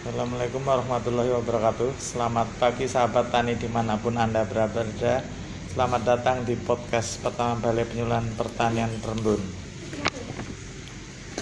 Assalamualaikum warahmatullahi wabarakatuh. Selamat pagi sahabat tani di mana pun Anda berada. Selamat datang di podcast pertama Balai Penyuluhan Pertanian Rembun